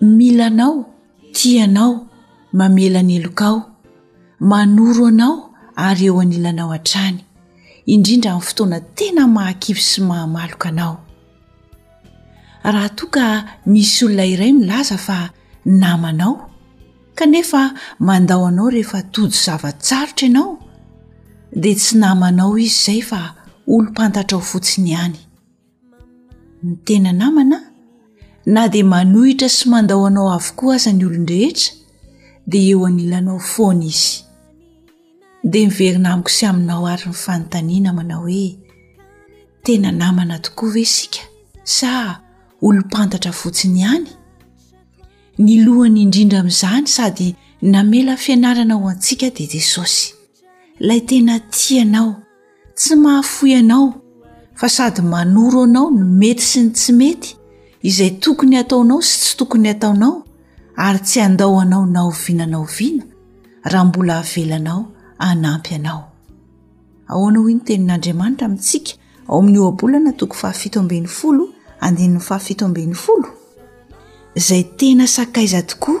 mila anao tia anao mamela ny heloka aho manoro anao ary eo anilanao hatrany indrindra amin'ny fotoana tena mahakivy sy mahamaloka anao raha toa ka misy olona iray milaza fa namanao kanefa mandao anao rehefa tojo zava-tsarotra ianao dia tsy namanao izy izay fa olom-pantatrao fotsiny ihany ny tena namana na dia manohitra sy mandao anao avokoa aza ny olon-drehetra dia eo anilanao foana izy dia miverina amiko sy aminao ary ny fanontaniana manao hoe tena namana tokoa ve isika sa olom-pantatra fotsiny ihany ny lohany indrindra amin'izany sady namela fianarana ho antsika dia jesosy ilay tena tianao Tsy mahafoy anao fa sady manoro anao ny mety sy ny tsy mety izay tokony hataonao sy tsy tokony hataonao ary tsy handao anao na oviana na oviana raha mbola avelanao hanampy anao. Ahoana hoy ny tenin'Andriamanitra amintsika ao amin'ny ohabolana toko fahafito ambin'ny folo andininy fahafito ambin'ny folo? Izay tena sakaiza tokoa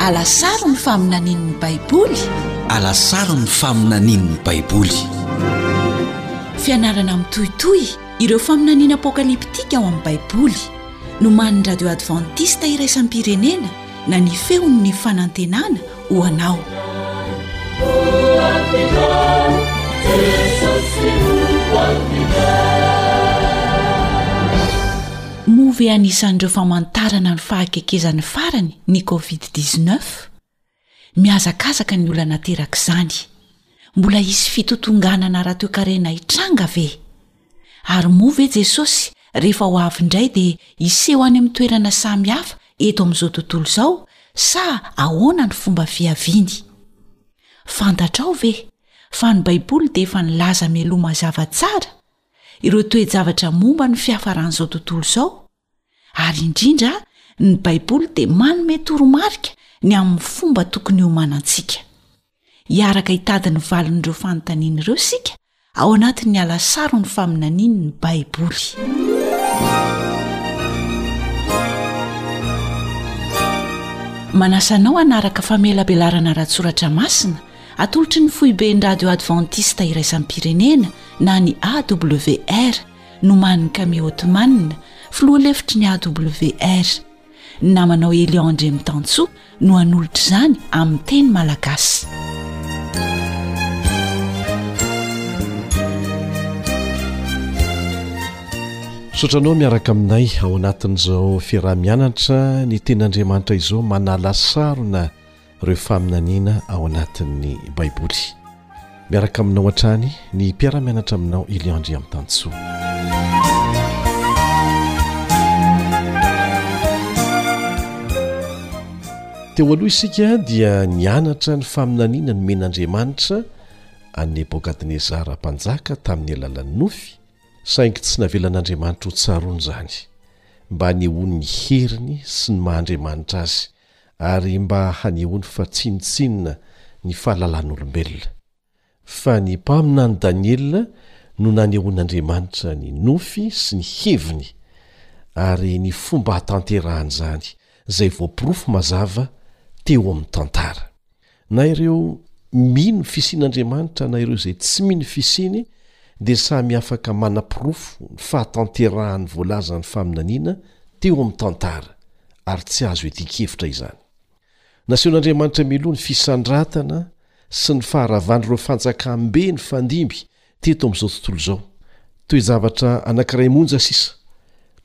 Alasaro ny faminanian'ny Baiboly. Alasaro ny faminanian'ny Baiboly. Fianarana mitohitohy ireo faminaniana apokaliptika ao amin'ny Baiboly. Nomanin'ny Radio Advantista Iraisam-pirenena. na ny feon'ny fanantenana ho anao move anisan'ireo famantarana ny fahakekezan'ny farany ny covid 19 mihazakazaka ny olana terak'izany mbola hisy fitotonganana raha toekarena hitranga ve Ary moa ve Jesosy rehefa ho avy indray dia hiseho any amin'ny toerana samy hafa eto amin'izao tontolo izao sa ahoana ny fomba fiaviany? Fantatrao ve fa ny Baiboly dia efa nilaza mialoha mazava tsara ireo toe-javatra momba ny fiafaran'izao tontolo izao? Ary indrindra, ny Baiboly dia manome toromarika ny amin'ny fomba tokony hiomanantsika. Hiaraka hitady ny valin'ireo fanontaniana ireo isika ao anatin'ny ala saron'ny faminanian'ny Baiboly. Manasa anao hanaraka famelabelarana ara-tsoratra masina atolotry ny foiben'ny radio advantista iraisam-pirenena na ny awr nomanin'i Kami Othman, filoha lefitry ny AWR. Ny namanao Elion Andriamitansoa no hanolotra izany amin'ny teny malagasy. Misaotra anao miaraka aminay ao anatin'izao fiaraha-mianatra ny tenin'Andriamanitra izao manala sarona ireo faminaniana ao anatin'ny Baiboly. Miaraka aminao hatrany ny mpiara-mianatra aminao Elion Andriamitansoa. teo aloha isika dia nianatra ny faminaniana nomen'andriamanitra an'ny nebokadnezara mpanjaka tamin'ny alalan'ny nofy saingy tsy navelan'andriamanitra ho tsaroana izany mba ny ho ny heriny sy ny maha andriamanitra azy ary mba hanehoany fa tsinontsinona ny fahalalan'olombelona. Fa ny mpaminany Daniela no nanehoan'Andriamanitra ny nofy sy ny heviny ary ny fomba hahatanterahany izany, izay voaporofo mazava teo amin'ny tantara. Na ireo mino fisian'Andriamanitra na ireo izay tsy mino fisiany dia samy afaka manaporofo ny fahatanterahan'ny voalazan'ny faminaniana teo amin'ny tantara, ary tsy azo iadian-kevitra izany. Nasehon'Andriamanitra mialoha ny fisandratana sy ny faharavan'ireo fanjakam-be nifandimby teto amin'izao tontolo izao. Toe-javatra anankiray monja sisa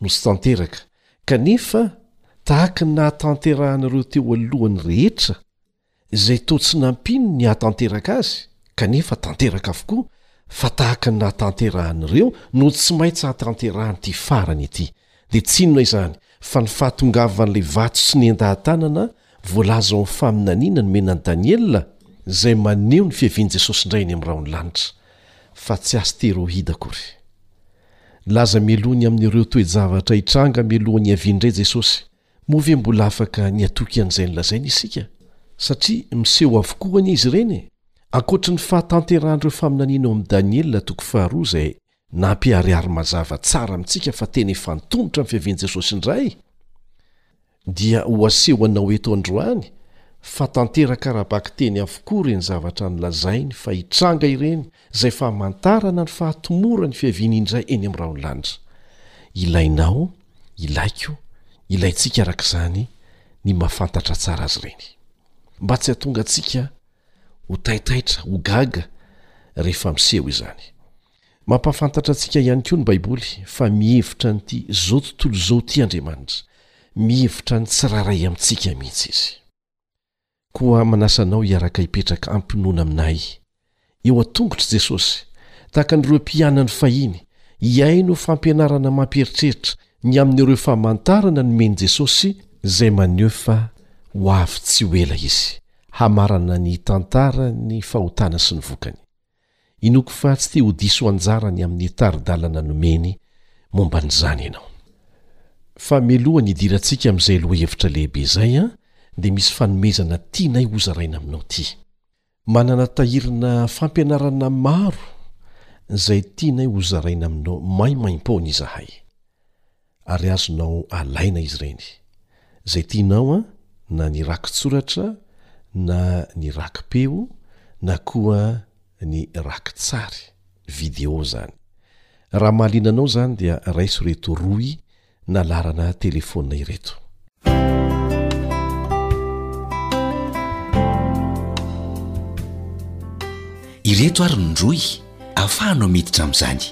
no tsy tanteraka, Kanefa, tahaka ny nahatanterahan'ireo teo alohany rehetra, izay toa tsy nampiany ny hahatanteraka azy, kanefa tanteraka avokoa, fa tahaka ny nahatanterahan'ireo no tsy maintsy hahatanterahan'ity farany ity, dia tsy inona izany fa ny fahatongavan'ilay vato sy ny endaha-tanana Voalaza ao amin'ny faminaniana nomena an'i Daniela izay maneho ny fiavian'i Jesosy indray eny amin'ny rahon'ny lanitra, fa tsy asteroida akory. Nilaza mialoha ny amin'ireo toe-javatra hitranga mialohan'ny hiaviany indray Jesosy. Moa ve mbola afaka ny hatoky an'izay nolazainy isika? Satria miseho avokoa anie izy ireny e! Ankoatry ny fahatanterahan'ireo faminaniana ao amin'ny Daniela toko faharoa izay Nampiharihary mazava tsara amintsika fa tena efa antomotra ny fiavian'i Jesosy indray, dia ho asehonao eto androany fa tanteraka ara-bakiteny avokoa ireny zavatra nolazainy fa hitranga ireny izay famantarana ny fahatomoran'ny fiaviany indray eny amin'ny rahon'ny lanitra. Ilainao, ilaiko, ilaintsika araka izany ny mahafantatra tsara azy ireny. Mba tsy hahatonga antsika Ho taitaitra, ho gaga rehefa miseho izany. Mampahafantatra antsika ihany koa ny Baiboly fa mihevitra an'ity izao tontolo izao ity Andriamanitra. Mihevitra ny tsirairay amintsika mihitsy izy. Koa manasa anao hiaraka hipetraka am-pinoana aminay eo an-tongotr'i Jesosy, tahaka an'ireo mpianany fahiny, hihaino fampianarana mampieritreritra ny amin'ireo famantarana nomen'i Jesosy, izay maneho fa ho avy tsy ho ela izy hamarana ny tantara ny fahotana sy ny vokany. Inoako fa tsy te ho diso anjara ny amin'ny tari-dalana nomeny momba an'izany ianao. Fa mialoha ny hidirantsika amin'izay lohahevitra lehibe izay dia misy fanomezana tianay hozaraina aminao ity. Manana tahirina fampianarana maro izay tianay hozaraina aminao maimaim-poana izahay. ary azonao alaina izy ireny, izay tianao an, na ny rakitsoratra na ny rakipeo na koa ny rakitsary, vidéo, izany. Raha mahaliana anao izany dia raiso ireto rohy na laharana telefonina ireto. Ireto ary ny rohy ahafahanao miditra amin'izany.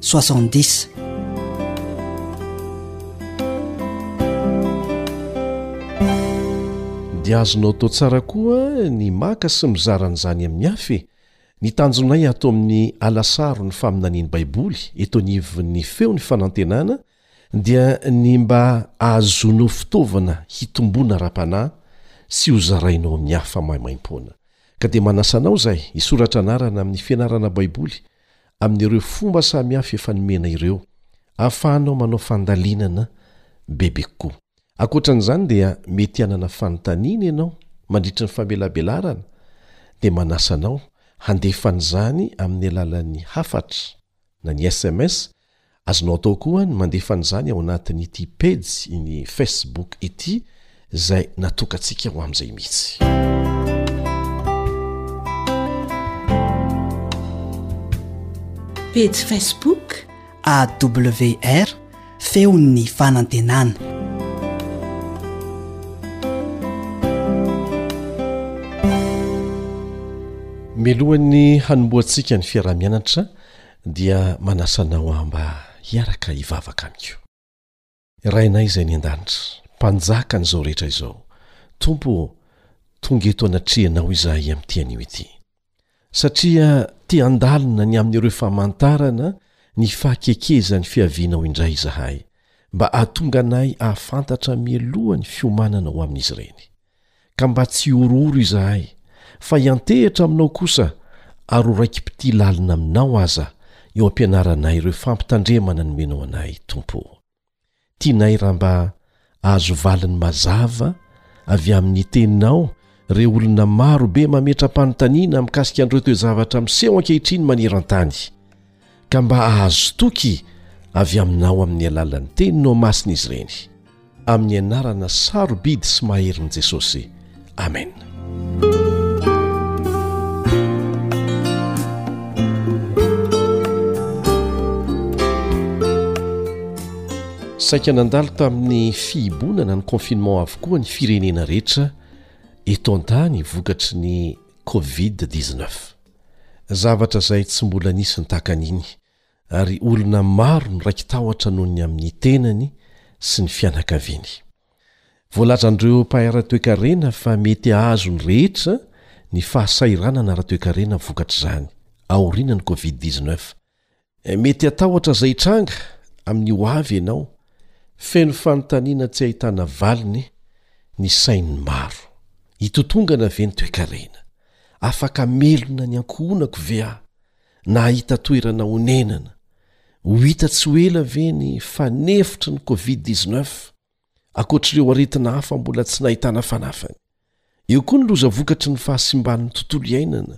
70. Dia azonao atao tsara koa ny maka sy mizara an'izany amin'ny hafa e! Ny tanjonay ato amin'ny Alasaro ny Faminanian'ny Baiboly eto anivon'ny Feon'ny Fanantenana dia ny mba hahazoanao fitaovana hitomboana ara-panahy sy hozarainao amin'ny hafa maimaim-poana. Ka dia manasa anao izay hisoratra anarana amin'ny fianarana Baiboly amin'ireo fomba samihafa efa nomena ireo, ahafahanao manao fandalinana bebe kokoa. Ankoatra an'izany dia mety hanana fanontaniana ianao mandritry ny famelabelarana dia manasa anao handefa an'izany amin'ny alalan'ny hafatra na ny sms Azonao atao koa ny mandefa an'izany ao anatin'ity pejy iny Facebook ity izay natokantsika ho amin'izay mihitsy. Pejy Facebook AWR feon'ny fanantenana. Melohan'ny hanombohantsika ny fiaraha-mianatra dia manasa anao aho mba hiaraka hivavaka amiko. Rainay izay any an-danitra, Mpanjakan'izao rehetra izao, Tompo ô, tonga eto anatrehanao izahay amin'ity anio ity. Satria te handalina ny amin'ireo famantarana ny fahakekezan'ny fiavianao indray izahay, mba hahatonga anay hahafantatra mialoha ny fiomanana ho amin'izy ireny. Ka mba tsy hihorohoro izahay, fa hiantehitra aminao kosa ary ho raiki-pitia lalina aminao aza eo am-pianaranay ireo fampitandremana nomenao anay, Tompo ô. Tianay raha mba ahazo valiny mazava avy amin'ny Teninao ireo olona maro be mametra-panontaniana mikasika an'ireo toe-javatra miseho ankehitriny maneran-tany. ka mba hahazo toky avy Aminao amin'ny alalan'ny Teninao masina izy ireny. Amin'ny anarana sarobidy sy maherin'i Jesosy. Amena. Saika nandalo tamin'ny fihibonana ny confinement avokoa ny firenena rehetra eto an-tany vokatry ny covid 19. Zavatra izay tsy mbola nisy nitaka an'iny, ary olona maro no raiki-tahotra noho ny amin'ny tenany sy ny fianakaviany. Voalazan'ireo mpahay ara-toekarena fa mety hahazo ny rehetra ny fahasahiranana ara-toekarena vokatr'izany, aorianan'ny Covid dix-neuf, Mety hatahotra izay hitranga amin'ny ho avy ianao, feno fanontaniana tsy ahitana valiny ny sain'ny maro. Hitotongana ve ny toekarena? Afaka hamelona ny ankohonako ve aho, na hahita toerana honenana? Ho hita tsy ho ela ve ny fanefitry ny Covid dix-neuf? ankoatr'ireo aretina hafa mbola tsy nahitana fanafany. Eo koa ny loza vokatry ny fahasimban'ny tontolo iainana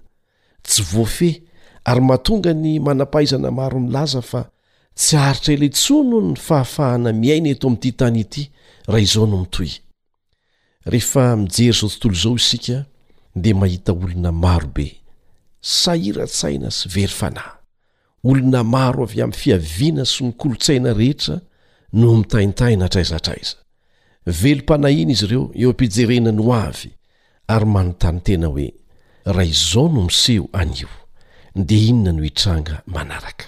tsy voafehy ary mahatonga ny manam-pahaizana maro milaza fa tsy haharitra ela intsony ny fahafahana miaina eto amin'ity tany ity raha izao no mitohy. Rehefa mijery izao tontolo izao isika dia mahita olona maro be sahira-tsaina sy very fanahy. Olona maro avy amin'ny fiaviana sy ny kolontsaina rehetra no mitaintaina hatraiza hatraiza. Velom-panahiana izy ireo eo am-pijerena ny hoavy ary manontany tena hoe, Raha izao no miseho anio, dia inona no hitranga manaraka?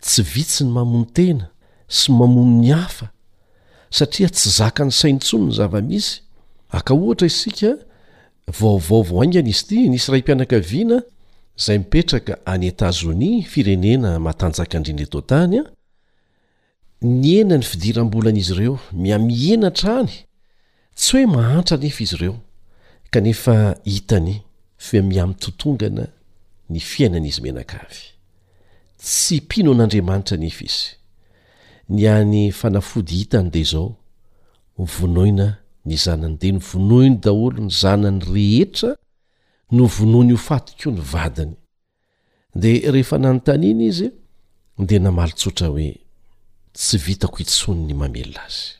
Tsy vitsy ny mamono tena sy mamono ny hafa satria tsy zakan'ny saina intsony ny zava-misy. Aka ohatra isika Vaovao vao haingana izy ity, nisy raim-pianakaviana izay mipetraka any Etazonia, firenena matanjaka indrindra eto an-tany, nihena ny fidiram-bolan'izy ireo, miha-mihena hatrany, tsy hoe mahantra anefa izy ireo, kanefa hitany fa miha-mitotongana ny fiainan'izy mianakavy. Tsy mpino an'Andriamanitra anefa izy. Ny hany fanafody hitany dia izao, Ho vonoina ny zanany dia novonoiny daholo ny zanany rehetra novonoiny ho faty koa ny vadiny. Dia rehefa nanontaniana izy dia namaly tsotra hoe, tsy vitako intsony ny mamelona azy.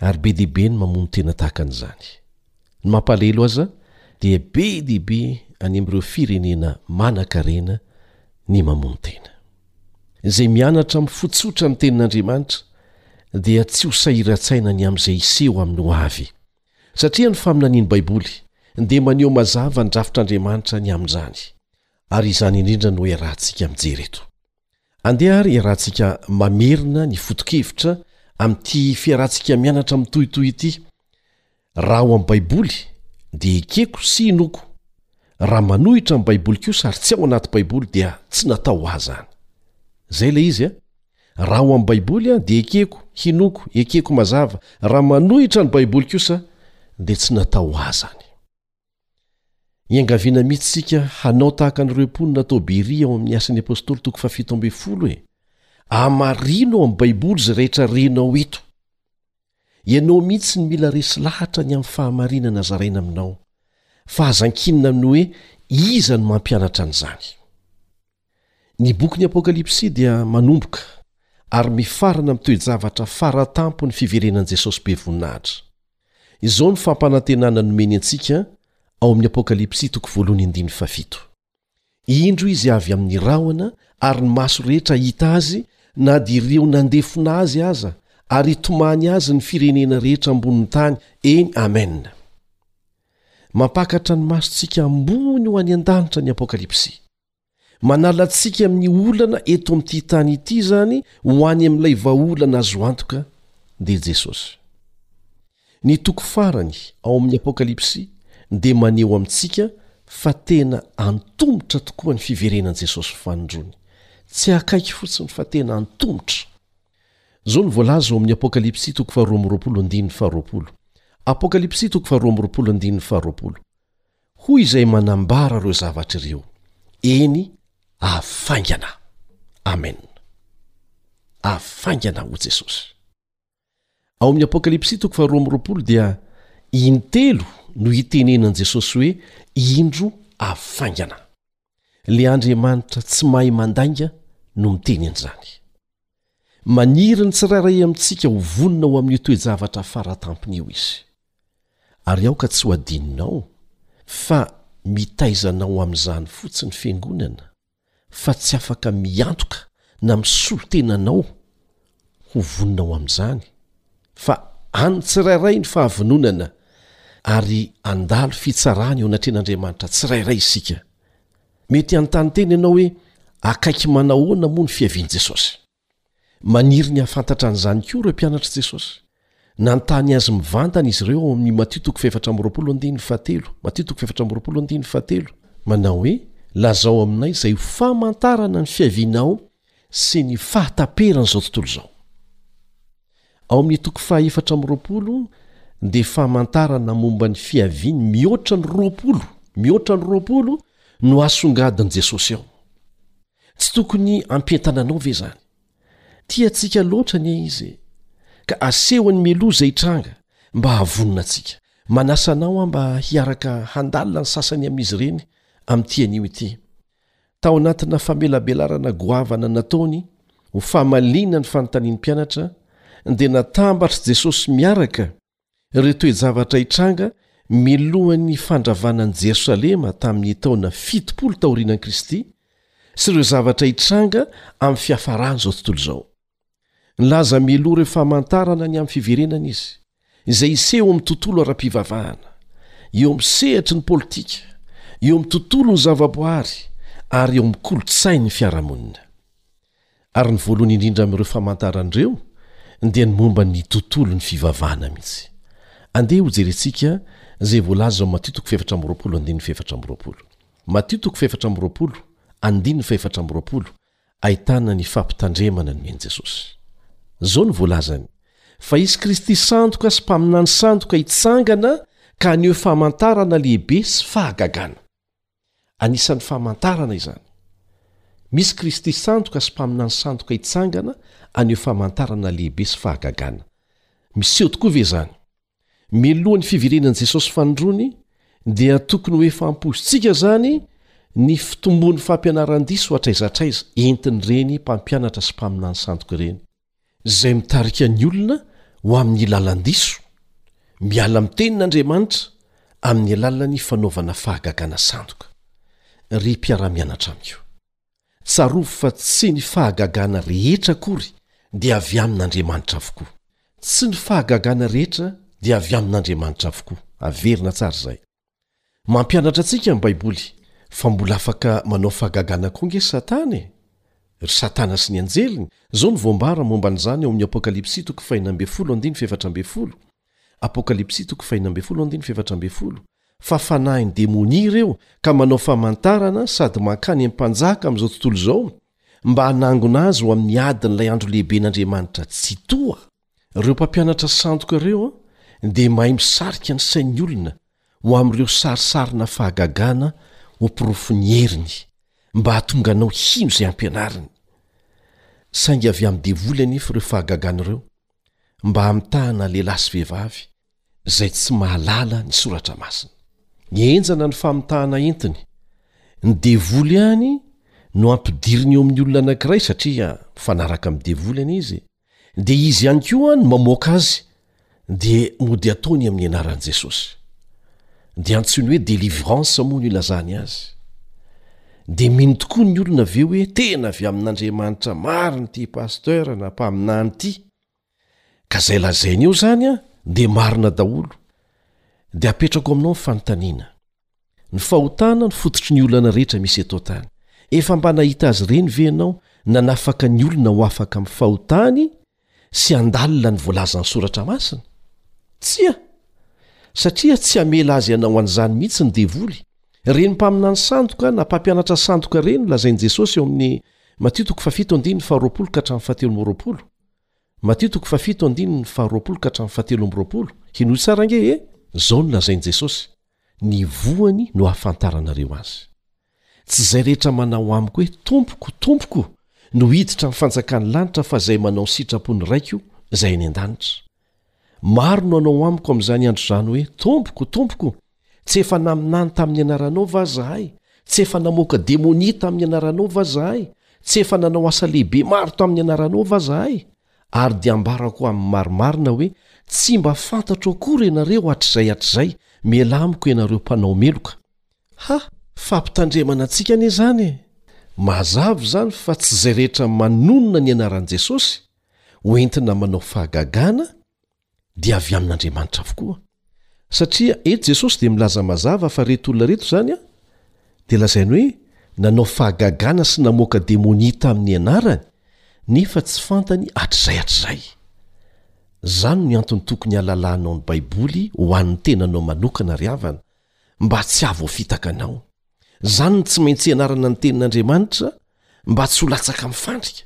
Ary be dia be ny mamono tena tahaka an'izany. Ny mampalahelo aza dia be dia be any amin'ireo firenena manan-karena ny mamono tena. Izay mianatra mifotsotra ny Tenin'Andriamanitra dia tsy ho sahiran-tsaina ny amin'izay hiseho amin'ny ho avy, satria ny faminanian'ny Baiboly dia maneho mazava ny drafitr'Andriamanitra ny amin'izany, ary izany indrindra no iarahantsika mijery eto. Andeha àry iarahantsika mamerina ny foto-kevitra amin'ity fiarahantsika mianatra mitohitohy ity, Raha ao amin'ny Baiboly, dia ekeko sy inoako. Raha manohitra ny Baiboly kosa ary tsy ao anaty Baiboly dia tsy natao ho ahy izany. Izay ilay izy an! Raha ao amin'ny Baiboly an, dia ekeko, hinoako, ekeko mazava. Raha manohitra ny Baiboly kosa, dia tsy natao ho ahy izany. Iangaviana mihitsy isika hanao tahaka an'ireo mponina tao Beria ao amin'ny Asan'ny Apostoly toko fahafito ambin'ny folo hoe, Hamarino ao amin'ny Baiboly izay rehetra renao eto. Ianao mihitsy no mila resy lahatra ny amin'ny fahamarinana zaraina aminao, fa aza ankinina amin'ny hoe iza no mampianatra an'izany. Ny bokin'ny Apokalypsy dia manomboka ary mifarana amin'ny toe-javatra fara tampon'ny fiverenan'i Jesosy be voninahitra. Izao ny fampanantenana nomeny antsika ao amin'ny Apokalypsy toko voalohany andininy fahafito, Indro izy avy amin'ny rahona ary ny maso rehetra hahita azy na dia ireo nandefona azy aza ary hitomany azy ny firenena rehetra ambonin'ny tany, eny, amena. Mampakatra ny masontsika ambony ho any an-danitra ny Apokalypsy. Manala antsika amin'ny olana eto amin'ity tany ity izany ho any amin'ilay vahaolana azo antoka dia Jesosy. Ny toko farany ao amin'ny Apokalypsy dia maneho amintsika fa tena antomotra tokoa ny fiverenan'i Jesosy ho fanindroany, tsy akaiky fotsiny fa tena antomotra. Izao no voalaza ao amin'ny Apokalypsy toko faharoa amby roapolo andininy faharoapolo. Hoy izay manambara ireo zavatra ireo, Eny, avy faingana! Amen. Avy faingana, hoy Jesosy. Ao amin'ny Apokalypsy toko faharoa amby roapolo dia intelo no itenenan'i Jesosy hoe indro avy faingana. le andriamanitra tsy mahay mandainga no miteny an'izany maniry ny tsirairay amintsika ho vonona ho amin'io toejavatra faratampony io izy ary aoka tsy ho adinonao fa mitaizanao amin'izany fotsi ny fiangonana fa tsy afaka miantoka na misolo tenanao ho vonona ho amin'izany, fa an'ny tsirairay ny fahavononana, ary handalo fitsarana eo anatrehan'Andriamanitra tsirairay isika. Mety hanontany tena ianao hoe akaiky manahoana moa ny fiavian'i Jesosy? Maniry ny hahafantatra an'izany koa ireo mpianatr'i Jesosy. Nanontany Azy mivantana izy ireo ao amin'ny Matio toko fahefatra amby roapolo andininy fahatelo, Matio toko fahefatra amby roapolo andininy fahatelo, manao hoe, Lazao aminay izay ho famantarana ny fiavianao sy ny fahataperan'izao tontolo izao. Ao amin'ny toko fahaefatra amby roapolo dia famantarana momba ny fiaviany mihoatra ny roapolo, mihoatra ny roapolo no hasongadin'i Jesosy ao. Tsy tokony hampientana anao ve izany? Tia antsika loatra anie izy ka asehony mialoha izay hitranga mba hahavonona antsika. Manasa anao aho mba hiaraka handalina ny sasany amin'izy ireny amin'ity anio ity. Tao anatina famelabelarana goavana nataony ho famaliana ny fanontanian'ny mpianatra, dia natambatr'i Jesosy miaraka ireo toe-javatra hitranga milohan'ny fandravana an'i Jerosalema tamin'ny taona fitopolo taorianan'i Kristy sy ireo zavatra hitranga amin'ny fiafaran'izao tontolo izao. Nilaza mialoha ireo famantarana ny amin'ny fiverenany izy, izay hiseho amin'ny tontolo ara-pivavahana, eo amin'ny sehatry ny politika, eo amin'ny tontolon'ny zavaboahary ary eo amin'ny kolontsain'ny fiarahamonina. Ary ny voalohany indrindra amin'ireo famantarana ireo dia ny momba ny tontolon'ny fivavahana mihitsy. Andeha hojerentsika izay voalaza ao Matio toko fahefatra amby roapolo andininy fahefatra amby roapolo. Ahitana ny fampitandremana ny men'i Jesosy. Izao no voalazany, Fa hisy Kristy sandoka sy mpaminany sandoka hitsangana ka haneho famantarana lehibe sy fahagagana. Anisan'ny famantarana izany. Misy Kristy sandoka sy mpaminany sandoka hitsangana haneho famantarana lehibe sy fahagagana. Miseho tokoa ve izany? Mialoha ny fiverenan'i Jesosy fanindroany, dia tokony ho efa ampoizintsika izany ny fitombon'ny fampianaran-diso hatraiza hatraiza entin'ireny mpampianatra sy mpaminany sandoka ireny, izay mitarika ny olona ho amin'ny lalan-diso, miala amin'ny Tenin'Andriamanitra amin'ny alalan'ny fanaovana fahagagana sandoka. Ry mpiara-mianatra amiko! Tsarovy fa tsy ny fahagagana rehetra akory dia avy amin'Andriamanitra avokoa. Tsy ny fahagagana rehetra dia avy amin'Andriamanitra avokoa. Averina tsara izay. Mampianatra antsika ny Baiboly fa mbola afaka manao fahagagana koa ange Satana e! Ry Satana sy ny anjeliny, izao no voambara momba an'izany ao amin'ny Apokalypsy toko fahenina ambin'ny folo andininy fahefatra ambin'ny folo, Apokalypsy toko fahiny ambin'ny folo andininy fahefatra ambin'ny folo fa fanahin'ny demonia ireo ka manao famantarana sady mankany amin'ny mpanjaka amin'izao tontolo izao mba hanangona azy ho amin'ny adin'ilay andro lehiben'Andriamanitra Tsitoha. Ireo mpampianatra sandoka ireo dia mahay misarika ny sain'ny olona ho amin'ireo sarisarina fahagagana ho porofon'ny heriny mba hahatonga anao hino izay ampianariny. Saingy avy amin'ny devoly anefa ireo fahagagana ireo. mba hamitahana lehilahy sy vehivavy izay tsy mahalala ny soratra masina. Nihenjana ny famitahana entiny. Ny devoly ihany no ampidiriny eo amin'ny olona anankiray satria mifanaraka amin'ny devoly anie izy, dia izy ihany koa no mamoaka azy dia mody ataony amin'ny anaran'i Jesosy. dia antsoiny hoe delivrance moa no ilazany azy dia mino tokoa ny olona avy eo hoe tena avy amin'andriamanitra mari ny ity pasteur na mpaminany ity ka zay lazainy eo zany a dia marina daholo dia apetrako aminao ny fanontaniana ny fahotana ny fototry ny olana rehetra misy etoatany efa mba nahita azy ireny ve ianao nanafaka ny olona ho afaka amin'ny fahotany sy handalina ny voalazan'ny Soratra Masina? Tsia, satria tsy hamela azy hanao an'izany mihitsy ny devoly. Ireny mpaminany sandoka na mpampianatra sandoka ireny no lazain'i Jesosy eo amin'ny Matio toko fahafito andininy faharoapolo ka hatramin'ny fahatelo amby roapolo. Matio toko fahafito andininy faharoapolo ka hatramin'ny fahatelo amby roapolo. Henoy tsara ange e! Izao no lazain'i Jesosy, Ny voany no ahafantaranareo azy. Tsy izay rehetra manao amiko hoe, Tompoko, Tompoko, no hiditra amin'ny fanjakan'ny lanitra fa izay manao ny sitrapon'ny Raiko izay any an-danitra. Maro no hanao amiko amin'izany andro izany hoe, Tompoko, Tompoko, tsy efa naminany tamin'ny anaranao va izahay? Tsy efa namoaka demonia tamin'ny anaranao va izahay? Tsy efa nanao asa lehibe maro tamin'ny anaranao va izahay? Ary dia hambarako amin'ny marimarina hoe, Tsy mba fantatro akory ianareo hatrizay hatrizay, miala amiko ianareo mpanao meloka. Ha! Fampitandremana antsika anie izany e! Mazava izany fa tsy izay rehetra manonona ny anaran'i Jesosy, ho entina manao fahagagana, dia avy amin'Andriamanitra avokoa. Satria eto Jesosy dia milaza mazava fa ireto olona ireto izany dia lazainy hoe nanao fahagagana sy namoaka demonia tamin'ny anarany, nefa tsy fantany hatrizay hatrizay. Izany no antony tokony hahalalanao ny Baiboly ho an'ny tenanao manokana ry havana, mba tsy hahavoafitaka anao. Izany no tsy maintsy ianarana ny Tenin'Andriamanitra mba tsy ho latsaka amin'ny fandrika.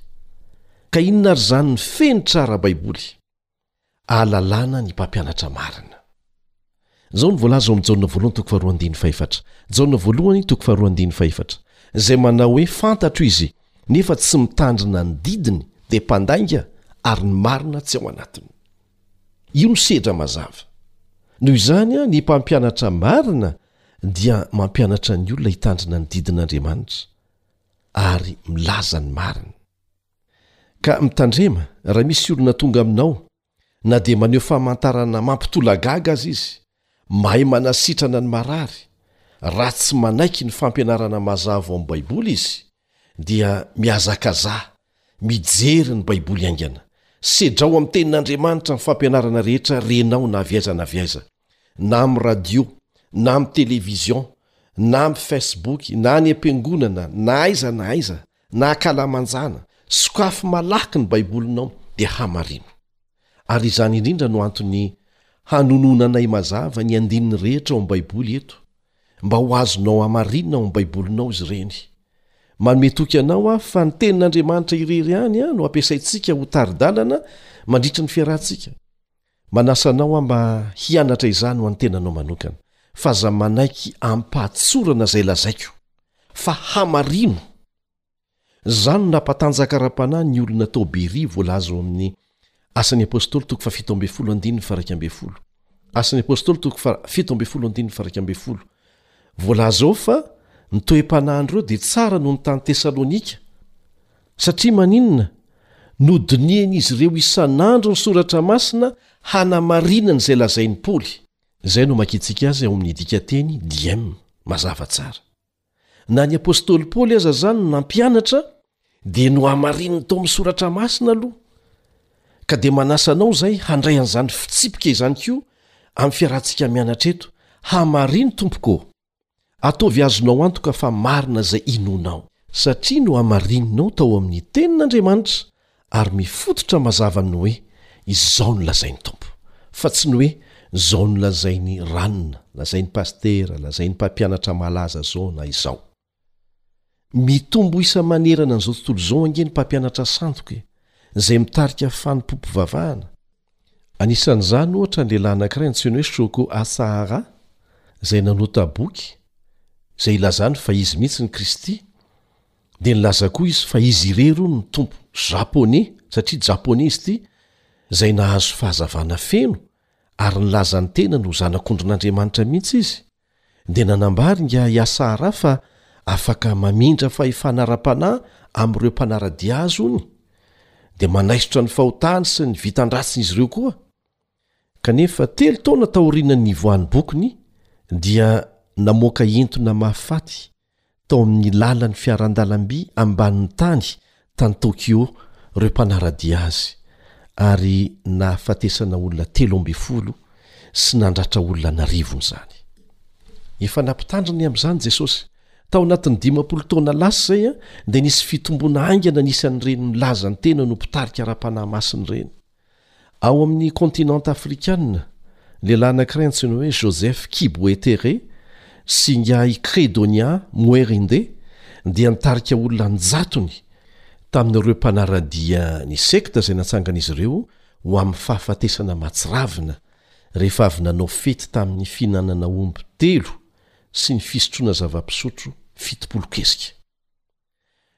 Ka inona àry izany ny fenitra ara-baiboly ahalalana ny mpampianatra marina? Izao no voalaza ao amin'ny Jaona voalohany toko faharoa andininy fahefatra, Jaona voalohany toko faharoa andininy fahefatra, izay manao hoe, Fantatro izy, nefa tsy mitandrina ny didiny, dia mpandainga, ary ny marina tsy ao anatiny. Io no sedra mazava. Noho izany, ny mpampianatra marina dia mampianatra ny olona hitandrina ny didin'Andriamanitra ary milaza ny marina. Ka mitandrema raha misy olona tonga aminao, na dia maneho famantarana mampitolagaga aza izy, Mahay manasitrana ny marary. Raha tsy manaiky ny fampianarana mazava ao amin'ny Baiboly izy, dia mihazakazaha mijery ny Baiboly haingana. Sedrao amin'ny Tenin'Andriamanitra ny fampianarana rehetra renao na avy aiza na avy aiza, na amin'ny radio, na amin'ny televizion, na amin'ny Facebook, na any am-piangonana, na aiza na aiza, na an-kalamanjana. Sokafy malaky ny Baibolinao, dia hamarino. Ary izany indrindra no antony hanononanay mazava ny andininy rehetra ao amin'ny Baiboly eto, mba ho azonao hamarinina ao amin'ny Baibolinao izy ireny. Manome toky anao aho fa ny Tenin'Andriamanitra irery ihany no ampiasaintsika ho tari-dalana mandritra ny fiarahantsika. Manasa anao aho mba hianatra izany ho an'ny tenanao manokana. F'aza manaiky amim-pahatsorana izay lazaiko, fa hamarino. Izany no nampatanjaka ara-panahy ny olona tao Beria, voalaza ao amin'ny Asan'ny Apostoly toko fahafito ambin'ny folo andininy faharaika ambin'ny folo. Asan'ny Apostoly toko fahafito ambin'ny folo andininy faharaika ambin'ny folo. Voalaza ao fa ny toe-panahin'ireo dia tsara noho ny tany Tesalonika. Satria maninona? Nodinihin'izy ireo isan'andro ny Soratra Masina hanamarinana izay lazain'i Paoly. Izay no amakiantsika azy ao amin'ny dikanteny DIEM mazava tsara. Na ny apostoly Paoly aza izany no nampianatra dia nohamarininy tao amin'ny soratra masina aloha. Ka dia manasa anao izay handray an'izany fitsipika izany koa amin'ny fiarahantsika mianatra eto, hamarino tompoko ô! Ataovy azonao antoka fa marina izay inoanao. Satria nohamarininao tao amin'ny tenin'Andriamanitra Ary mifototra mazava ny hoe izao no lazain'ny Tompo. Fa tsy ny hoe izao no lazain'i Ranona, lazain'i Pasitera, lazain'ny mpampianatra malaza izao na izao. Mitombo isa manerana an'izao tontolo izao ange ny mpampianatra sandoka e, izay mitarika fanompoam-pivavahana. Anisan'izany, ohatra, ny lehilahy anankiray antsoina hoe Shoko Asahara, izay nanota boky izay ilazany fa izy mihitsy ny Kristy, dia nilaza koa izy fa izy irery hono ny Tompo Japoney, satria Japoney izy ity, izay nahazo fahazavana feno ary nilaza ny tenany ho Zanak'ondrin'Andriamanitra mihitsy izy. dia nanambara ingahy Yassa Araf fa afaka mamindra fahefana ara-panahy amin'ireo mpanara-dia azy hono, dia manaisotra ny fahotany sy ny vitan-dratsin'izy ireo koa. Kanefa telo taona taorian'ny nivoahan'ny bokiny dia namoaka entona mahafaty tao amin'ny lalan'ny fiarandalamby ambanin'ny tany tany Tokyo ireo mpanara-dia azy ary nahafatesana olona telo ambin'ny folo sy nandratra olona an'arivony izany. Efa nampitandrina amin'izany Jesosy. Tao anatin'ny dimampolo taona lasa izay dia nisy fitomboana haingana nisy an'ireny milaza ny tenany ho mpitarika ara-panahy masina ireny. Ao amin'ny kontinanta afrikanina, lehilahy anankiray antsoina hoe Joseph Kibwetere sy ingahy Credonia Mwerinde dia nitarika olona an-jatony tamin'ireo mpanara-dia ny sekta izay natsangan'izy ireo ho amin'ny fahafatesana mahatsiravina rehefa avy nanao fety tamin'ny fihinanana omby telo sy ny fisotroana zava-pisotro fitopolo kesika.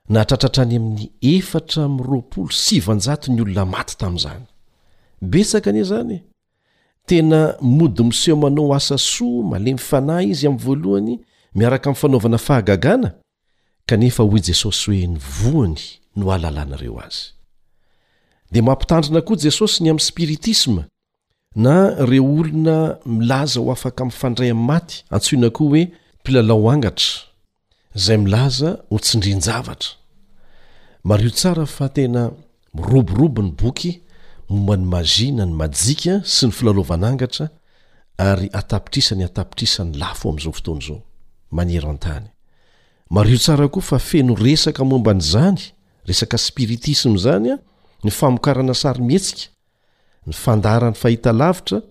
Nahatratra hatrany amin'ny efatra amby roapolo sy sivanjato ny olona maty tamin'izany. Betsaka anie izany e! Tena mody miseho manao asa soa, malemy fanahy izy amin'ny voalohany miaraka amin'ny fanaovana fahagagana, kanefa hoy Jesosy hoe ny voany no hahalalanareo azy. Dia mampitandrina koa Jesosy ny amin'ny spiritisma, na ireo olona milaza ho afaka mifandray amin'ny maty antsoina koa hoe mpilalao angatra izay milaza ho tsindrin-javatra mario tsara fa tena miroborobo ny boky momba ny mazia na ny majika sy ny filalaovana angatra ary atapitrisa ny atapitrisa ny lafo amin'izao fotoana izao maniero an-tany mario tsara koa fa feno resaka momba an'izany resaka spiritisma izany a ny famokarana sary mihetsika Ny fandaharan'ny fahitalavitra,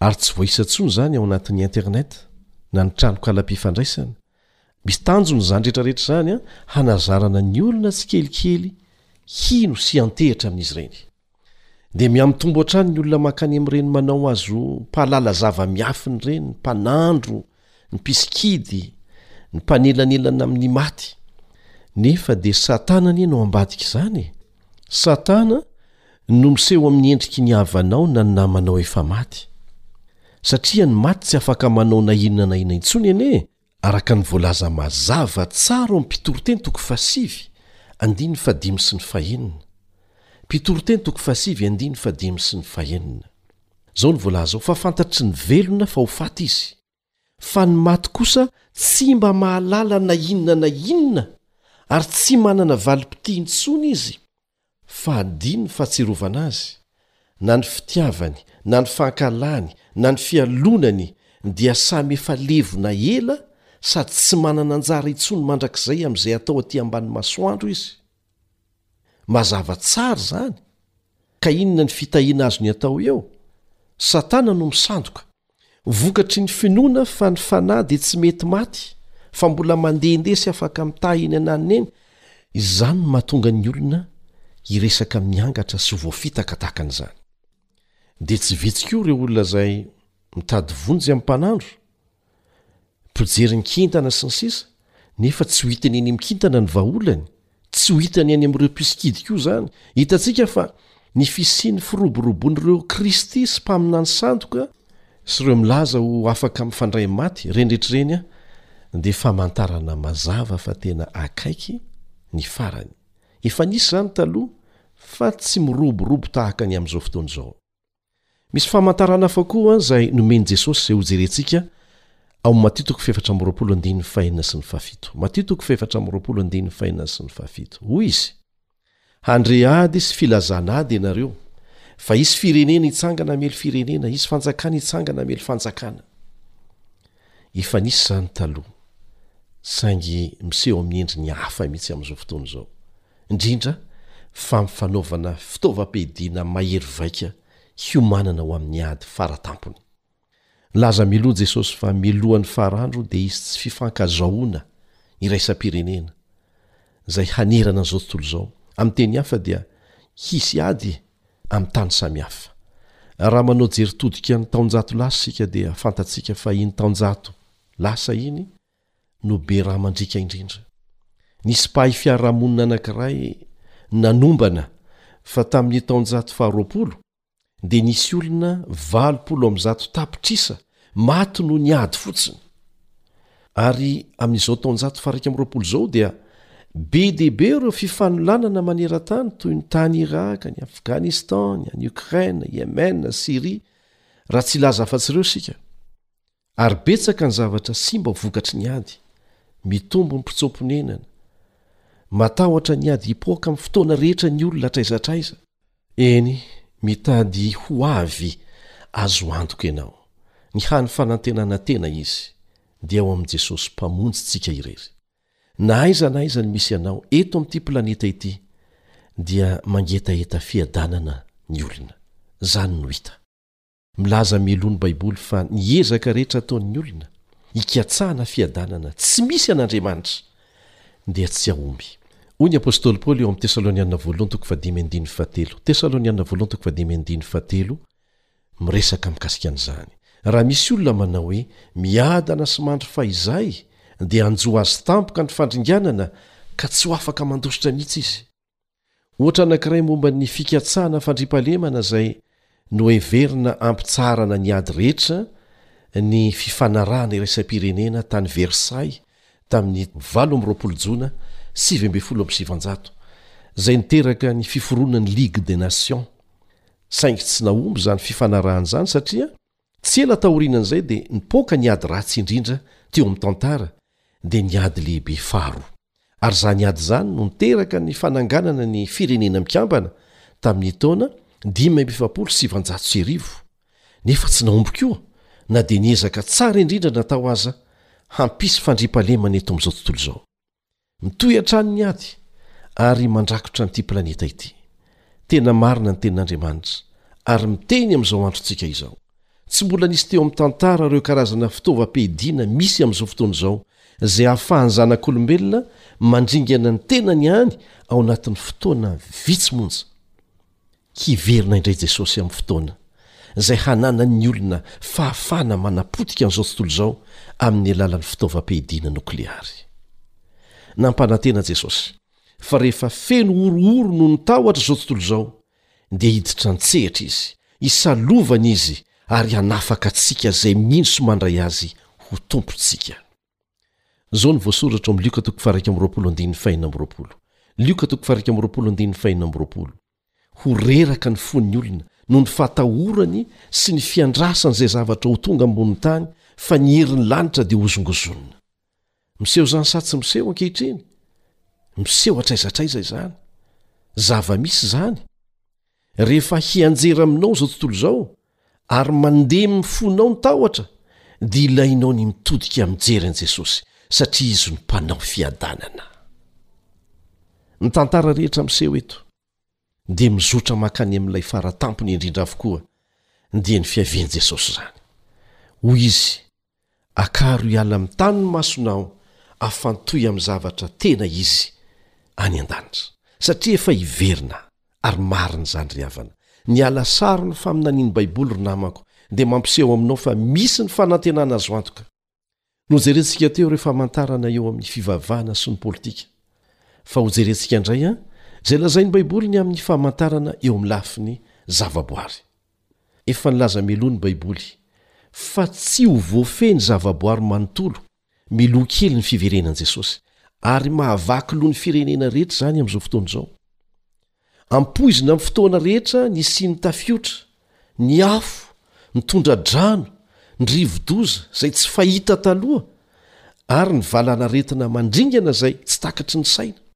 ary tsy voaisa intsony izany ao anatin'ny Internet na ny tranokalam-pifandraisana. Misy tanjona izany rehetra rehetra izany, hanazarana ny olona tsikelikely hino sy hiantehitra amin'izy ireny. Dia mihamitombo hatrany ny olona mankany amin'ireny manao azo mpahalala zava-miafina ireny, mpanandro, ny mpisikidy, ny mpanelanelana amin'ny maty. Nefa dia Satana anie no ambadika izany e! Satana no miseho amin'ny endriky ny havanao na ny namanao efa maty. Satria ny maty tsy afaka manao na inona na inona intsony anie e! Araka ny voalaza mazava tsara ao amin'ny Mpitoriteny toko fahasivy andininy fahadimy sy ny fahenina. Mpitoriteny toko fahasivy andininy fahadimy sy ny fahenina. Izao no voalaza ao, Fa fantatry ny velona fa ho faty izy, fa ny maty kosa tsy mba mahalala na inona na inona, ary tsy manana valim-pitia intsony izy, fa adinony fahatsiarovana azy, na ny fitiavany, na ny fankahalany, na ny fialonany, dia samy efa levona ela sady tsy manana anjara intsony mandrakizay amin'izay atao aty ambany masoandro izy. Mazava tsara izany. Ka inona ny fitahiana azony atao eo? Satana no misandoka. Vokatry ny finoana fa ny fanahy dia tsy mety maty, fa mbola mandehandeha sy afaka mitahy eny ananiny eny, izany no mahatonga ny olona hiresaka miangatra sy voafitaka tahaka an'izany. Dia tsy vitsy koa ireo olona izay mitady vonjy amim-panandro, Mpijery ny kintana sy ny sisa nefa tsy ho hitany eny amin-kintana ny vahaolany, tsy ho hitany any amin'ireo mpisikidy koa izany. Hitantsika fa ny fisian'ny firoborobon'ireo Kristy sy mpaminany sandoka sy ireo milaza ho afaka mifandray amin'ny maty, ireny rehetra ireny dia famantarana mazava fa tena akaiky ny farany. Efa nisy izany taloha fa tsy miroborobo tahaka ny amin'izao fotoana izao. Misy famantarana hafa koa izay nomen'i Jesosy izay hojerentsika ao amin'ny Matio toko fahefatra amby roapolo andininy fahenina sy ny fahafito. Matio toko fahefatra amby roapolo andininy fahenina sy ny fahafito. Hoy izy, Handre ady sy filazana ady ianareo, fa hisy firenena hitsangana hamely firenena, hisy fanjakana hitsangana hamely fanjakana. Efa nisy izany taloha, saingy miseho amin'ny endriny hafa mihitsy amin'izao fotoana izao. indrindra fa amin'ny fanaovana fitaovam-piadiana mahery vaika hiomanana ho amin'ny ady fara tampony. Nilaza mialoha Jesosy fa mialohan'ny faranro dia hisy tsy fifankazahoana iraisam-pirenena, izay hanerana an'izao tontolo izao. Amin'ny teny hafa dia hisy ady amin'ny tany samihafa. Raha manao jery todika ny taonjato lasa isika dia fantatsika fa iny taonjato lasa iny, no be rà mandriaka indrindra. Nisy mpahay fiarahamonina anankiray nanombana fa tamin'ny taonjato faharoapolo dia nisy olona valopolo amin'ny zato tapitrisa maty noho ny ady fotsiny. Ary amin'izao taonjato faharaika amby roapolo izao dia be dia be ireo fifanolanana maneran-tany toy ny tany Iraka, ny Afghanistan, ny any Ukraine, Yemen, Syria, raha tsy hilaza afa-tsy ireo isika. Ary betsaka ny zavatra simba vokatry ny ady, mitombo ny mpitsoa-ponenana, matahotra ny ady hipoaka amin'ny fotoana rehetra ny olona hatraiza hatraiza. Eny, mitady ho avy azo antoka ianao. Ny hany fanantenana tena izy dia ao amin'i Jesosy Mpamonjintsika irery. Na aiza na aiza ny misy anao eto amin'ity planeta ity dia mangetaheta fiadanana ny olona. Izany no hita. Milaza mialoha ny Baiboly fa ny ezaka rehetra ataon'ny olona hikatsahana fiadanana tsy misy an'Andriamanitra dia tsy hahomby. Hoy ny apostoly Paoly ao amin'ny Tesalonianina Voalohany toko fahadimy andininy fahatelo, Tesalonianina Voalohany toko fahadimy andininy fahatelo, miresaka mikasika an'izany, Raha misy olona manao hoe, Miadana sy mandry fahizay, dia hanjo azy tampoka ny fandringanana, ka tsy ho afaka mandositra mihitsy izy. Ohatra anankiray momba ny fikatsahana fandriampahalemana izay noheverina hampitsaharana ny ady rehetra ny fifanarahana iraisam-pirenena tany Versailles tamin'ny valo amby roapolo jona sivy ambin'ny folo amby sivanjato, izay niteraka ny fiforonan'ny Ligue des Nations. Saingy tsy nahomby izany fifanarahana izany satria Tsy ela taorianan'izay dia nipoaka ny ady ratsy indrindra teo amin'ny tantara, dia ny Ady Lehibe Faharoa. Ary izany ady izany no niteraka ny fananganana ny Firenena Mikambana tamin'ny taona dimy amby efapolo sy sivinjato sy arivo, nefa tsy nahomby koa na dia ny ezaka tsara indrindra natao aza hampisy fandriampahalemana eto amin'izao tontolo izao. Mitohy hatrany ny ady ary mandrakotra an'ity planeta ity. Tena marina ny tenin'Andriamanitra ary miteny amin'izao androntsika izao. Tsy mbola nisy teo amin'ny tantara ireo karazana fitaovam-piadiana misy amin'izao fotoana izao izay ahafahan'ny zanak'olombelona mandringana ny tenany any ao anatin'ny fotoana vitsy monja. Hiverina indray Jesosy amin'ny fotoana izay hananan'ny olona fahafahana manapotika an'izao tontolo izao amin'ny alalan'ny fitaovam-piadiana nokleary. Nampanantena Jesosy fa rehefa feno horohoro noho ny tahotra izao tontolo izao, dia hiditra an-tsehatra izy, hisalovana izy ary hanafaka antsika izay mino sy mandray azy ho Tompontsika. Izao no voasoratra ao amin'ny Lioka toko faha-iraika amby roapolo andininy fahenina amby roapolo. Lioka toko faha-iraika amby roapolo andininy fahenina amby roapolo, Ho reraka ny fon'ny olona noho ny fahatahorany sy ny fiandrasany izay zavatra ho tonga ambonin'ny tany, fa ny herin'ny lanitra dia hozongozonina. Miseho izany sa tsy miseho ankehitriny? Miseho hatraiza hatraiza izany. Zava-misy izany. Rehefa hianjera aminao izao tontolo izao ary mandeha amin'ny fonao ny tahotra dia ilainao ny mitodika mijery an'i Jesosy satria Izy no Mpanao fiadanana. Ny tantara rehetra miseho eto dia mizotra mankany amin'ilay fara tampony indrindra avokoa dia ny fiavian'i Jesosy izany. Hoy Izy, Akaro hiala amin'ny tany ny masonao, afantohy amin'ny zavatra tena izy any an-danitra. Satria efa hiverina Ary marina izany ry havana. Ny hala saron'ny faminanian'ny baiboly ry namako dia mampiseho aminao fa misy ny fanantenana azo antoka. Nojerentsika teo ireo famantarana eo amin'ny fivavahana sy ny politika. Fa hojerentsika indray an, izay lazain'ny baiboly ny amin'ny famantarana eo amin'ny lafiny zavaboary. Efa nilaza mialoha ny Baiboly fa tsy ho voafehy ny zavaboary manontolo miloa kely ny fiverenan'i Jesosy, ary mahavaky loha ny firenena rehetra izany amin'izao fotoana izao. Ampoizina amin'ny fotoana rehetra ny hisian'ny tafiotra, ny afo, ny tondra-drano, ny rivo-doza izay tsy fahita taloha, ary ny valanaretina mandringana izay tsy takatry ny saina.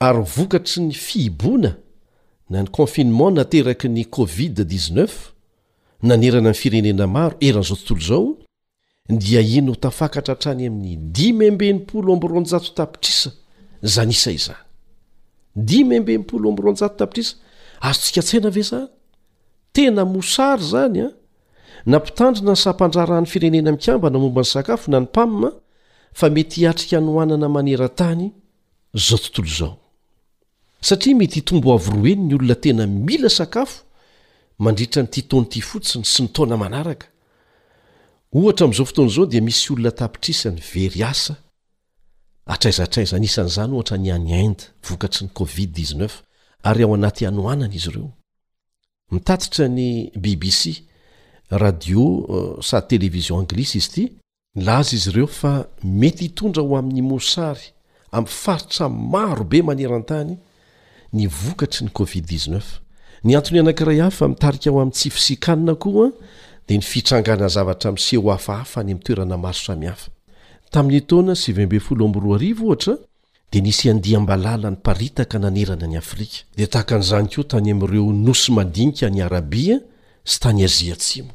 ary vokatry ny fihiboana na ny confinement nateraky ny covid dix neuf nanerana ny firenena maro eran'izao tontolo izao dia iny ho tafakatra hatrany amin'ny dimy amby enimpolo amby roanjato tapitrisa izany isa izany. Dimy amby enimpolo amby roanjato tapitrisa, azontsika an-tsaina ve izany? Tena mosary izany an! Na mpitandrina ny sampan-draharahan'ny Firenena Mikambana momba ny Sakafo na ny PAM fa mety hiatrika hanoanana maneran-tany izao tontolo izao. Satria mety hitombo avo roa heny ny olona tena mila sakafo mandritra an'ity taona ity fotsiny sy ny taona manaraka. Ohatra amin'izao fotoana izao dia misy olona tapitrisany very asa hatraiza hatraiza, anisan'izany ohatra ny any Inde vokatry ny Covid dix-neuf ary ao anaty hanoanana izy ireo. Mitatitra ny bbc, radio sady televizion anglisy izy ity, Nilaza izy ireo fa mety hitondra ho amin'ny mosary amin'ny faritra maro be maneran-tany ny vokatry ny Covid dix neuf. Ny antony anankiray hafa mitarika ho amin'ny tsy fisian-kanina koa dia ny fitrangana zavatra miseho ho hafahafa any amin'ny toerana maro samihafa. Tamin'ny taona sivy ambin'ny folo amby roa arivo, ohatra, dia nisy andiam-balala niparitaka nanerana an'i Afrika, dia tahaka an'izany koa tany amin'ireo nosy madinika any Arabia sy tany Azia Atsimo.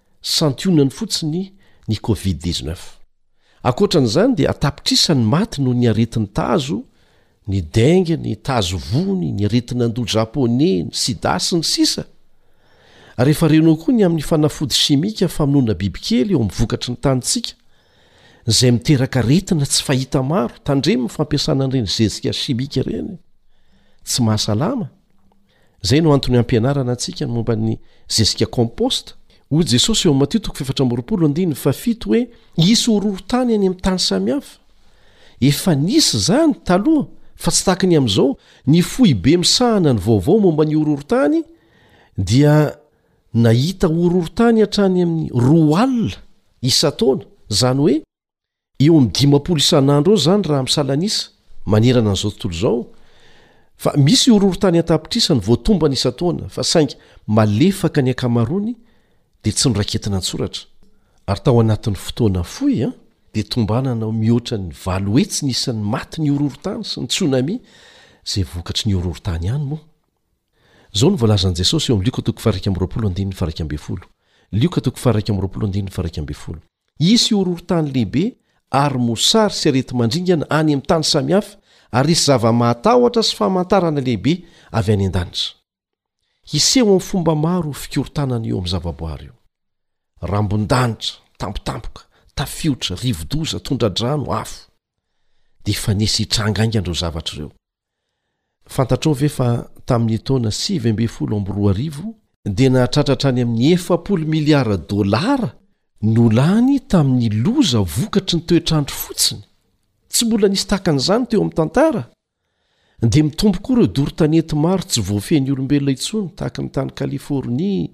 santionany fotsiny ny covid dix neuf. Ankoatra an'izany dia an-tapitrisa ny maty noho ny aretin'ny tazo, ny dengue, ny tazo vony, ny aretin'andoha japoney, ny sida sy ny sisa Rehefa renoa koa ny amin'ny fanafody simika famonoana bibikely eo amin'ny vokatry ny tanintsika izay miteraka aretina tsy fahita maro, tandremo ny fampiasana an'ireny zezika chimique ireny, tsy mahasalama. Izay no antony hampianarana antsika ny momba ny zezika compost. Hoy Jesosy eo amin'ny Matio toko fefatra amby roapolo andininy fahafito hoe hisy horohorontany any amin'ny tany samihafa. Efa nisy izany taloha fa tsy tahaka ny amin'izao. Ny foibe misahana ny vaovao momba ny horohorontany dia Nahita horohorontany hatrany amin'ny roa alina isan-taona, izany hoe eo amin'ny dimampolo isan'andro eo izany raha misalan'isa, manerana an'izao tontolo izao, fa misy horohorontany an-tapitrisany vao tombana isan-taona, fa saingy malefaka ny ankamaroany dia tsy noraketina an-tsoratra. Ary tao anatin'ny fotoana fohy dia tombanana mihoatra ny valo hetsy ny isan'ny maty ny horohorontany sy ny tsunami izay vokatry ny horohorontany ihany moa. Izao no voalazan'i Jesosy eo amin'ny Lioka toko faha-iraika amby roapolo andininy faha-iraika ambin'ny folo, Lioka toko faha-iraika amby roapolo andininy faha-iraika ambin'ny folo, Hisy horohorontany lehibe ary mosary sy areti-mandringana any amin'ny tany samihafa ary hisy zava-mahatahotra sy famantarana lehibe avy any an-danitra. Hiseho amin'ny fomba maro io fikorontanana eo amin'ny zavaboary io. Rambon-danitra, tampotampoka, tafiotra, rivo-doza, tondra-drano, afo. Dia efa nisy hitranga haingana ireo zavatra ireo. Fantatrao ve fa tamin'ny taona sivy ambin'ny folo amby roa arivo dia nahatratra hatrany amin'ny efapolo miliara dolara no lany tamin'ny loza vokatry ny toetr'andro fotsiny? Tsy mbola nisy tahaka an'izany teo amin'ny tantara. Dia mitombo koa ireo doro tanety maro tsy voafehin'ny olombelona intsony tahaka ny tany Californie,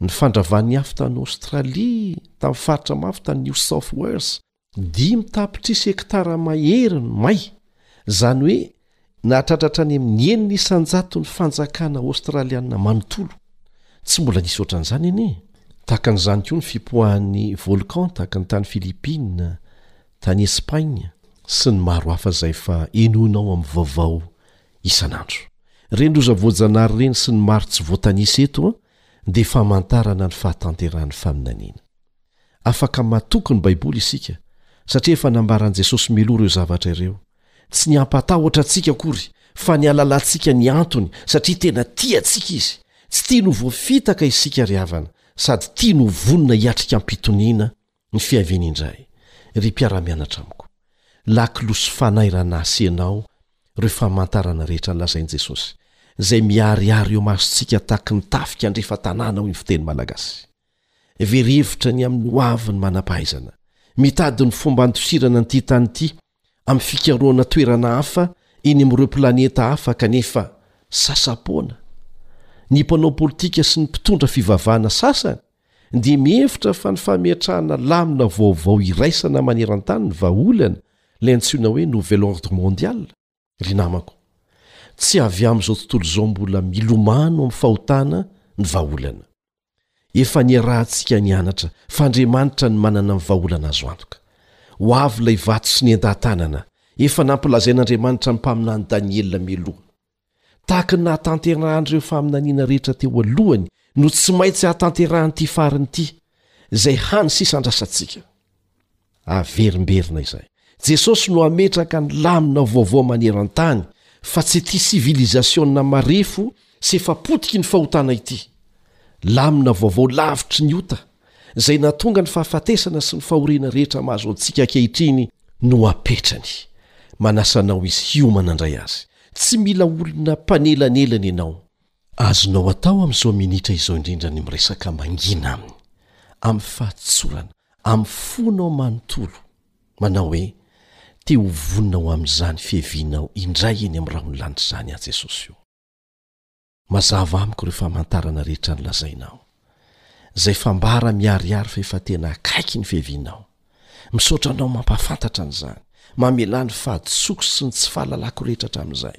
ny fandravan'ny afo tany Australie, tamin'ny faritra mafy tany New South Wales, Dimy tapitrisa hektara mahery no may, izany hoe nahatratra hatrany amin'ny enina isan-jaton'ny fanjakana Aostraliana manontolo. Tsy mbola nisy hoatran'izany anie. Tahaka an'izany koa ny fipoahan'ny volcan tahaka ny tany Philippines, tany Espagne sy ny maro hafa izay efa henoinao amin'ny vaovao isan'andro. Ireny loza voajanahary ireny sy ny maro tsy voatanisa eto dia famantarana ny fahatanterahan'ny faminaniana. Afaka matoky ny Baiboly isika, satria efa nambaran'i Jesosy mialoha ireo zavatra ireo. Tsy ny hampatahotra antsika akory, fa ny hahalalantsika ny antony, satria tena tia antsika izy. Tsy tiany ho voafitaka isika ry havana, sady tiany ho vonona hiatrika am-pitoniana ny fiaviany indray. Ry mpiara-mianatra amiko, lakolosy fanahy raha nahasenao ireo famantarana rehetra nolazain'i Jesosy, izay miharihary eo masontsika tahaka ny tafika andrefa-tanàna, hoy ny fiteny malagasy. Very hevitra ny amin'ny hoavin'ny manam-pahaizana mitady ny fomba handosirana an'ity tany ity amin'ny fikarohana toerana hafa eny amin'ireo planeta hafa kanefa sasa-poana ny mpanao politika sy ny mpitondra fivavahana sasany dia mihevitra fa ny fametrahana lamina vaovao iraisana maneran-tany ny vahaolana ilay antsoina hoe nouvel ordre mondial Ry namako, tsy avy amin'izao tontolo izao mbola milomano amin'ny fahotana ny vahaolana. Efa niarahantsika nianatra fa Andriamanitra no manana ny vahaolana azo antoka. Ho avy ilay vato sy ny endan-tanana, efa nampilazain'Andriamanitra ny mpaminany Daniela mialoha. Tahaka ny nahatanterahany ireo faminaniana rehetra teo alohany no tsy maintsy hahatanterahan'ity farany ity, izay hany sisa andrasantsika. Averimberina izay. Jesosy no hametraka ny lamina vaovao maneran-tany fa tsy ity sivilizasiona marefo sy efa potiky ny fahotana ity. Lamina vaovao lavitry ny ota, izay nahatonga ny fahafatesana sy ny fahoriana rehetra mahazo antsika ankehitriny no apetrany. Manasa anao izy hiomana handray azy. Tsy mila olona mpanelanelana ianao. Azonao atao amin'izao minitra izao indrindra ny miresaka mangina Aminy, amin'ny fahatsorana, amin'ny fonao manontolo, manao hoe, Te ho vonona ho amin'izany fiavianao indray eny amin'ny rahon'ny lanitra izany aho, Jesosy o. Mazava amiko ireo famantarana rehetra nolazainao, izay fambara miharihary fa efa tena akaiky ny fiavianao. Misaotra Anao mampahafantatra an'izany, mamelà ny fahadisoako sy ny tsy fahalalako rehetra hatramin'izay.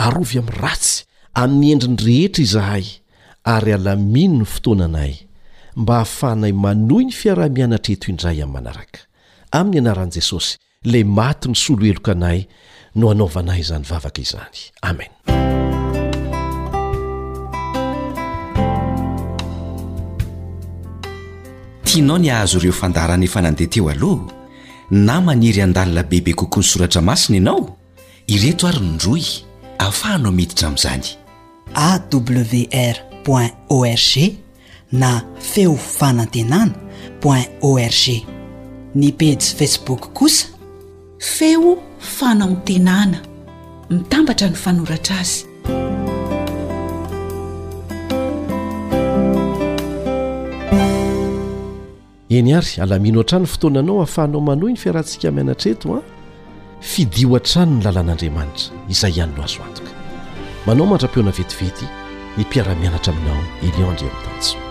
Arovy amin'ny ratsy, amin'ny endriny rehetra izahay, ary alamino ny fotoananay, mba hahafahanay manohy ny fiaraha-mianatra eto indray amin'ny manaraka. Amin'ny anaran'i Jesosy, ilay maty nisolo heloka anay, no anaovanay izany vavaka izany. Amena. Tianao ny hahazo ireo fandaharana efa nandeha teo aloha, na maniry handalina bebe kokoa ny soratra masina ianao? Ireto ary ny rohy ahafahanao miditra amin'izany. awr point org na feo fanantenana point org. Ny pejy Facebook kosa, Feo fanaontenana. Mitambatra ny fanoratra azy. Eny ary, alamino hatrany fotoananao hahafahanao manohy ny fiarahantsika amin'ny anatreto an! Fidio hatrany ny lalan'Andriamanitra, izay ihany no azo antoka. Manao mandra-pihaona vetivety ny mpiara-mianatra aminao Elion Andriamitanjo.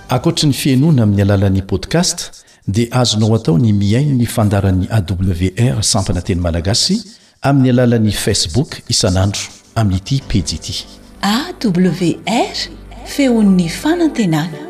Ankoatry ny fihenoana amin'ny alalan'ny podcast dia azonao atao ny mihaino ny fandaharan'ny AWR Sampana Teny Malagasy amin'ny alalan'ny Facebook isan'andro amin'ity pejy ity. AWR, Feon'ny Fanantenana.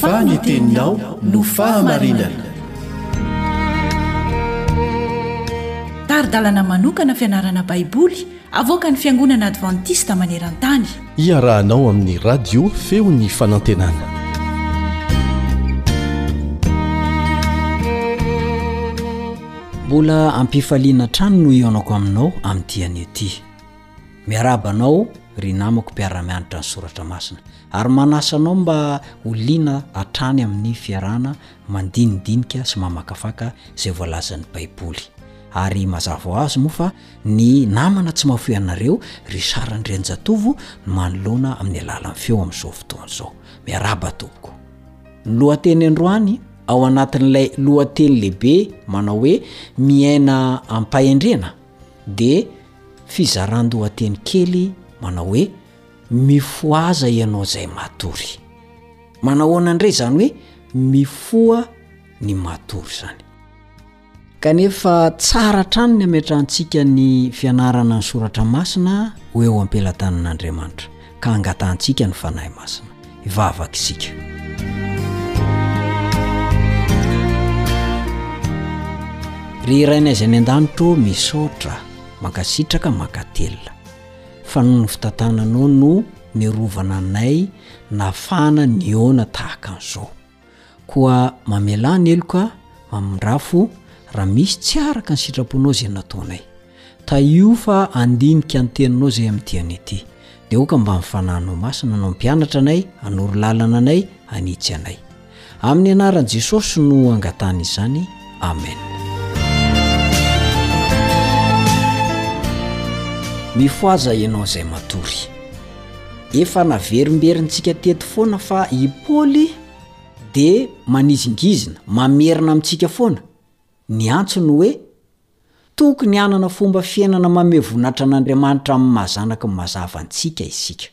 fa ny teninao no fahamarinana taridalana manokana fianarana baiboly avoaka ny fiangonana advantista maneran-tany iarahanao amin'ny radio feon'ny fanantenana Mbola am-pifaliana hatrany no hihaonako aminao amin'ity anio ity. Miarahaba anao ry namako mpiara-mianatra ny Soratra Masina, ary manasa anao mba ho liana hatrany amin'ny fiarahana mandinidinika sy mamakafaka izay voalazan'ny Baiboly. Ary mazava ho azy moa fa ny namana tsy mahafoy anareo, Richard Andrianjatovo, no manoloana amin'ny alalan'ny feo amin'izao fotoana izao. Miarahaba tompoko. Ny lohateny androany ao anatin'ilay lohateny lehibe manao hoe miaina am-pahendrena dia fizaran-dohateny kely manao hoe mifohaza ianao izay matory. Manahoana indray izany hoe mifoha ny matory izany? Kanefa tsara hatrany ny ametrahantsika ny fianarana ny soratra masina ho eo am-pelatanin'Andriamanitra, ka hangatahantsika ny Fanahy Masina. Hivavaka isika. Ry Rainay izay any an-danitro, misaotra, mankasitraka, mankatelina. Fa noho ny fitantananao no niarovana anay nafana nihaona tahaka an'izao. Koa mamelà ny heloka mamindrafo raha misy tsy araka ny sitraponao izay nataonay. Tahio fa handinika ny teninao izay amin'ny diany ity. Dia aoka mba ny Fanahinao Masina no hampianatra anay, hanoro lalana anay, hanitsy anay. Amin'ny anaran'i Jesosy no angatahana izany. Amena. Mifohaza ianao izay matory. Efa naverimberintsika teto foana fa i Paoly dia manizingizina, mamerina amintsika foana. Ny antsony hoe, tokony hanana fomba fiainana mameho voninahitra an'Andriamanitra amin'ny maha-zanaky ny mazava antsika isika.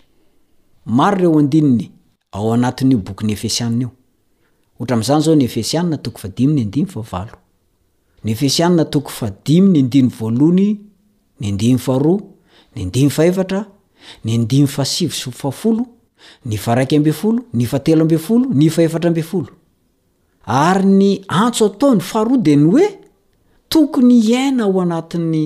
Maro ireo andininy ao anatin'io bokin'ny Efesiana io. Ohatra amin'izany izao ny Efesiana toko fahadimy ny andininy fahavalo. Ny Efesiana toko fahadimy ny andininy voalohany ny andininy faharoa ny andininy fahefatra ny andininy fahasivy sy fahafolo ny faharaika ambin'ny folo ny fahatelo ambin'ny folo ny fahefatra ambin'ny folo Ary ny antso ataony faharoa dia ny hoe tokony hiaina ao anatin'ny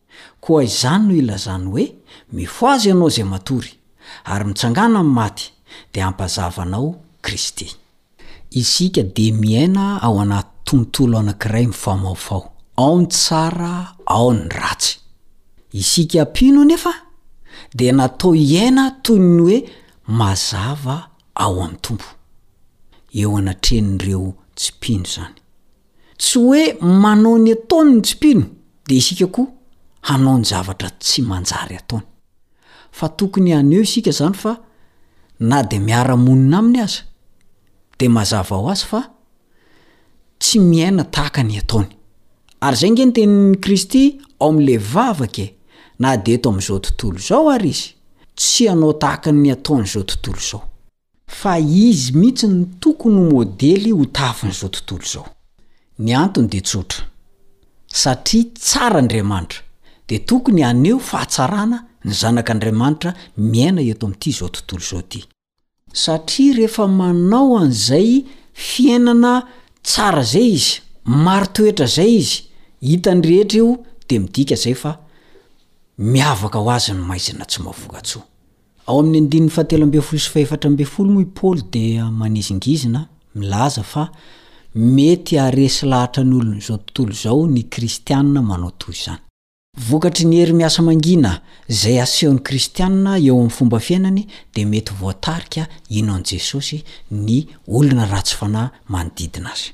Koa izany no ilazany hoe, Mifohaza ianao izay matory, ary mitsangàna amin'ny maty, dia hampazava anao Kristy. Isika dia miaina ao anaty tontolo anankiray mifamaofao, ao ny tsara, ao ny ratsy. Isika mpino anefa dia natao hiaina toy ny hoe mazava ao amin'ny Tompo. Eo anatrehan'ireo tsy mpino izany. Tsy hoe manao ny ataony ny tsy mpino dia isika koa hanao ny zavatra tsy manjary ataony. Fa tokony haneho isika izany fa na dia miara-monina aminy aza, dia mazava ho azy fa tsy miaina tahaka ny ataony. Ary izay ange ny tenin'i Kristy ao amin'ilay vavaka e! Na dia eto amin'izao tontolo izao ary izy, tsy hanao tahaka ny ataon'izao tontolo izao. Fa izy mihitsy no tokony ho modely ho tahafin'izao tontolo izao. Ny antony dia tsotra, satria tsara Andriamanitra, dia tokony haneho fahatsarana ny zanak'Andriamanitra miaina eto amin'ity izao tontolo izao ity. Satria rehefa manao an'izay fiainana tsara izay izy, mari-toetra izay izy, hitan'ny rehetra io dia midika izay fa miavaka ho azy ny maizina tsy mahavokatsoa. Ao amin'ny andininy fahatelo ambin'ny folo sy fahefatra ambin'ny folo moa i Paoly dia manizingizina milaza fa mety haharesy lahatra ny olon'izao tontolo izao ny kristiana manao toy izany. Vokatry ny hery miasa mangina izay asehon'ny kristiana eo amin'ny fomba fiainany dia mety ho voatarika hino an'i Jesosy ny olona ratsy fanahy manodidina azy.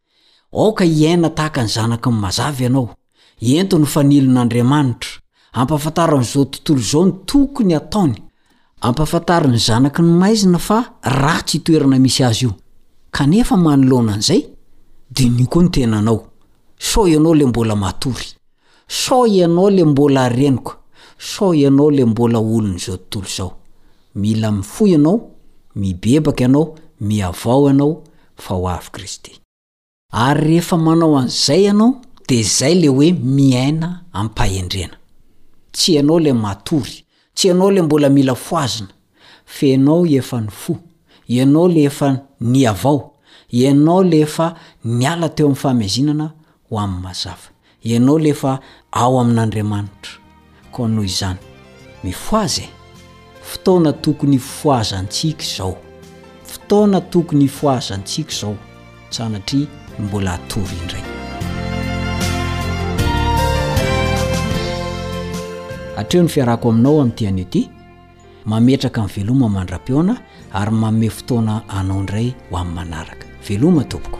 Aoka hiaina tahaka ny zanaky ny mazava ianao. Ento ny fanilin'Andriamanitra. Ampahafantaro an'izao tontolo izao ny tokony hataony. Ampahafantaro ny zanaky ny maizina fa ratsy io toerana misy azy io. Kanefa manoloana an'izay, diniho koa ny tenanao. Sao ianao ilay mbola matory. Sao ianao le mbola reniko sao ianao le mbola olon'izao tontolo izao. Mila mifoha ianao, mibebaka ianao, mihavao ianao fa ho avy Kristy. Ary rehefa manao an'izay ianao dia izay le hoe miaina am-pahendrena. Tsy ianao le matory Tsy ianao le mbola mila fohazina fa ianao efa nifoha, ianao le efa nihavao, ianao le efa niala teo amin'ny fahamezinana ho amin'ny mazava, ianao le efa ao amin'Andriamanitra. Koa noho izany, mifohaza e! Fotoana tokony hifohazantsika izao. Fotoana tokony hifohazantsika izao. Sanatria mbola hatory indray. Hatreo ny fiarako aminao amin'ity anio ity, mametraka ny veloma mandra-pihaona ary manome fotoana anao indray ho amin'ny manaraka. Veloma tompoko.